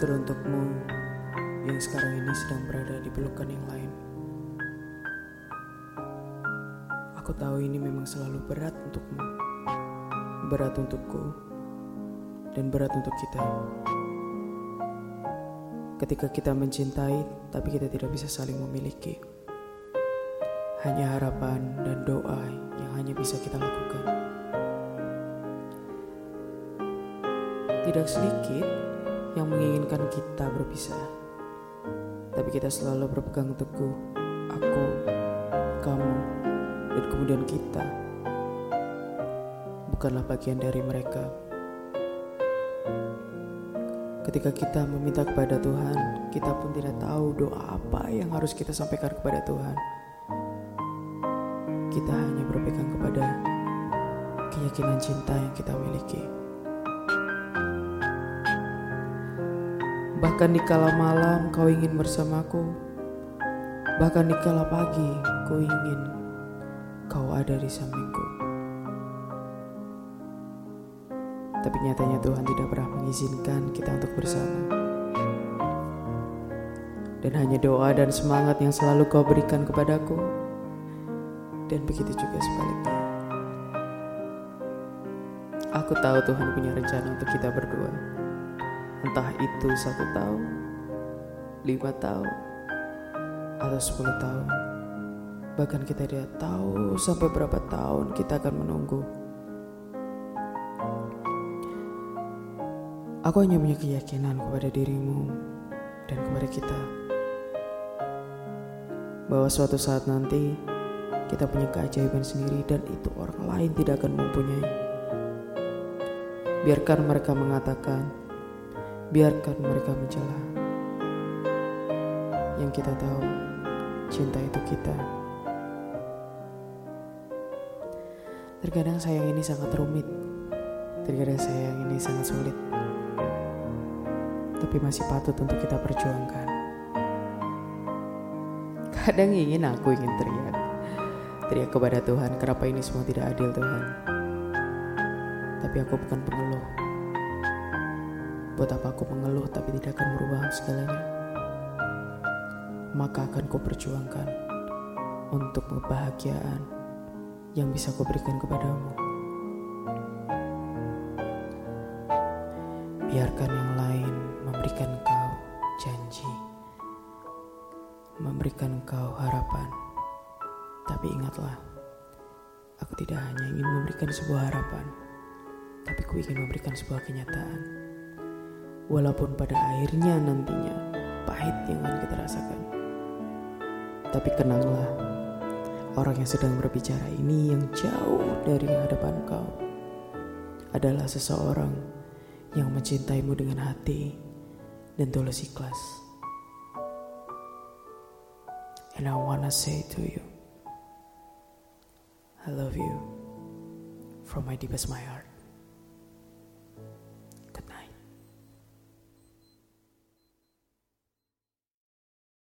Teruntukmu yang sekarang ini sedang berada di pelukan yang lain. Aku tahu ini memang selalu berat untukmu, berat untukku, dan berat untuk kita. Ketika kita mencintai, tapi kita tidak bisa saling memiliki. Hanya harapan dan doa yang hanya bisa kita lakukan. Tidak sedikit yang menginginkan kita berpisah. Tapi kita selalu berpegang teguh. Aku, kamu, dan kemudian kita bukanlah bagian dari mereka. Ketika kita meminta kepada Tuhan, kita pun tidak tahu doa apa yang harus kita sampaikan kepada Tuhan. Kita hanya berpegang kepada keyakinan cinta yang kita miliki. Bahkan di kala malam kau ingin bersamaku. Bahkan di kala pagi ku ingin kau ada di sampingku. Tapi nyatanya Tuhan tidak pernah mengizinkan kita untuk bersama. Dan hanya doa dan semangat yang selalu kau berikan kepadaku. Dan begitu juga sebaliknya. Aku tahu Tuhan punya rencana untuk kita berdua Entah itu satu tahun, lima tahun, atau sepuluh tahun. Bahkan kita tidak tahu sampai berapa tahun kita akan menunggu. Aku hanya punya keyakinan kepada dirimu dan kepada kita. Bahwa suatu saat nanti kita punya keajaiban sendiri dan itu orang lain tidak akan mempunyai. Biarkan mereka mengatakan, biarkan mereka mencela. Yang kita tahu, cinta itu kita. Terkadang sayang ini sangat rumit, terkadang sayang ini sangat sulit, tapi masih patut untuk kita perjuangkan. Kadang ingin aku ingin teriak, teriak kepada Tuhan, kenapa ini semua tidak adil Tuhan. Tapi aku bukan pengeluh, Buat apa aku mengeluh tapi tidak akan merubah segalanya? Maka akan ku perjuangkan untuk kebahagiaan yang bisa ku berikan kepadamu. Biarkan yang lain memberikan kau janji, memberikan kau harapan. Tapi ingatlah, aku tidak hanya ingin memberikan sebuah harapan, tapi ku ingin memberikan sebuah kenyataan walaupun pada akhirnya nantinya pahit yang akan kita rasakan. Tapi kenanglah, orang yang sedang berbicara ini yang jauh dari hadapan kau adalah seseorang yang mencintaimu dengan hati dan tulus ikhlas. And I wanna say to you, I love you from my deepest my heart.